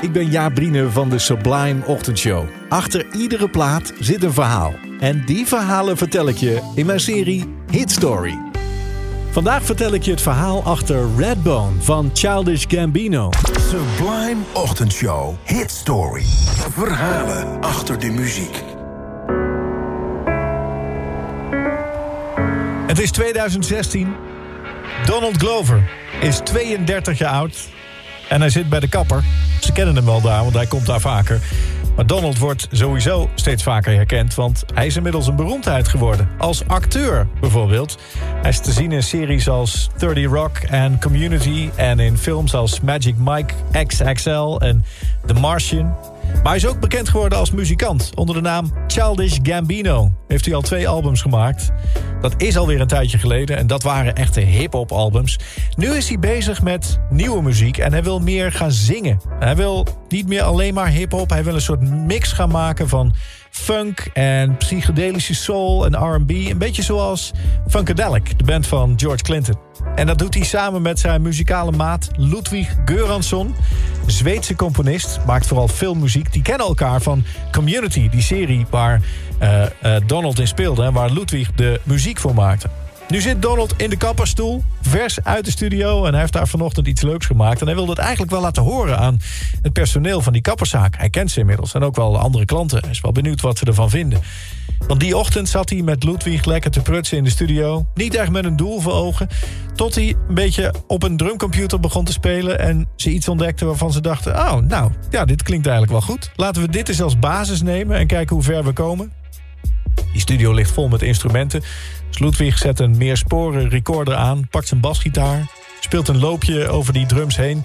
Ik ben Jaap Brine van de Sublime Ochtendshow. Achter iedere plaat zit een verhaal. En die verhalen vertel ik je in mijn serie Hit Story. Vandaag vertel ik je het verhaal achter Redbone van Childish Gambino. Sublime Ochtendshow. Hit Story. Verhalen achter de muziek. Het is 2016. Donald Glover is 32 jaar oud. En hij zit bij de kapper. Ze kennen hem wel daar, want hij komt daar vaker. Maar Donald wordt sowieso steeds vaker herkend... want hij is inmiddels een beroemdheid geworden. Als acteur bijvoorbeeld. Hij is te zien in series als 30 Rock en Community... en in films als Magic Mike XXL en The Martian... Maar hij is ook bekend geworden als muzikant. Onder de naam Childish Gambino heeft hij al twee albums gemaakt. Dat is alweer een tijdje geleden en dat waren echte hip-hop albums. Nu is hij bezig met nieuwe muziek en hij wil meer gaan zingen. Hij wil niet meer alleen maar hip-hop, hij wil een soort mix gaan maken van funk en psychedelische soul en R&B. Een beetje zoals Funkadelic, de band van George Clinton. En dat doet hij samen met zijn muzikale maat Ludwig Göransson. Zweedse componist, maakt vooral filmmuziek. Die kennen elkaar van Community, die serie waar uh, uh, Donald in speelde... en waar Ludwig de muziek voor maakte. Nu zit Donald in de kapperstoel, vers uit de studio... en hij heeft daar vanochtend iets leuks gemaakt. En hij wilde het eigenlijk wel laten horen aan het personeel van die kapperszaak. Hij kent ze inmiddels en ook wel andere klanten. Hij is wel benieuwd wat ze ervan vinden. Want die ochtend zat hij met Ludwig lekker te prutsen in de studio. Niet echt met een doel voor ogen. Tot hij een beetje op een drumcomputer begon te spelen... en ze iets ontdekte waarvan ze dachten... oh, nou, ja, dit klinkt eigenlijk wel goed. Laten we dit eens als basis nemen en kijken hoe ver we komen. Studio ligt vol met instrumenten. Dus Ludwig zet een meersporen recorder aan, pakt zijn basgitaar... speelt een loopje over die drums heen...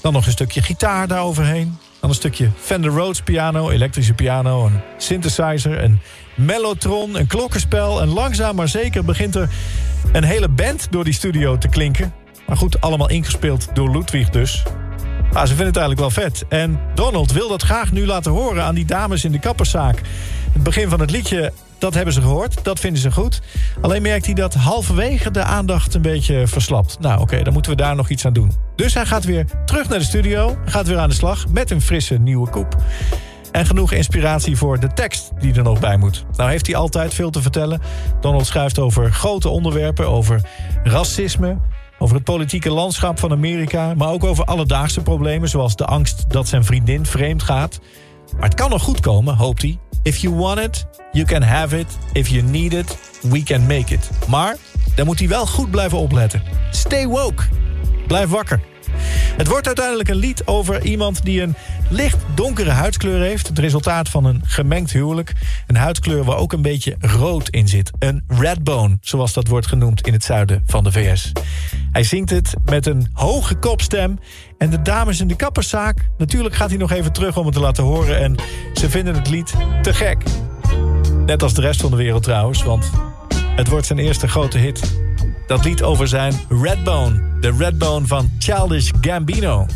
dan nog een stukje gitaar daaroverheen... dan een stukje Fender Rhodes piano, elektrische piano... een synthesizer, een mellotron, een klokkenspel... en langzaam maar zeker begint er een hele band door die studio te klinken. Maar goed, allemaal ingespeeld door Ludwig dus. Maar ze vinden het eigenlijk wel vet. En Donald wil dat graag nu laten horen aan die dames in de kapperszaak. Het begin van het liedje, dat hebben ze gehoord. Dat vinden ze goed. Alleen merkt hij dat halverwege de aandacht een beetje verslapt. Nou oké, dan moeten we daar nog iets aan doen. Dus hij gaat weer terug naar de studio. Gaat weer aan de slag met een frisse nieuwe koep. En genoeg inspiratie voor de tekst die er nog bij moet. Nou heeft hij altijd veel te vertellen. Donald schrijft over grote onderwerpen, over racisme... over het politieke landschap van Amerika... maar ook over alledaagse problemen... zoals de angst dat zijn vriendin vreemd gaat. Maar het kan nog goed komen, hoopt hij. If you want it, you can have it. If you need it, we can make it. Maar dan moet hij wel goed blijven opletten. Stay woke. Blijf wakker. Het wordt uiteindelijk een lied over iemand die een licht donkere huidskleur heeft. Het resultaat van een gemengd huwelijk. Een huidskleur waar ook een beetje rood in zit. Een redbone, zoals dat wordt genoemd in het zuiden van de VS. Hij zingt het met een hoge kopstem. En de dames in de kapperszaak, natuurlijk gaat hij nog even terug om het te laten horen. En ze vinden het lied te gek. Net als de rest van de wereld trouwens, want het wordt zijn eerste grote hit. Dat lied over zijn Redbone, de Redbone van Childish Gambino.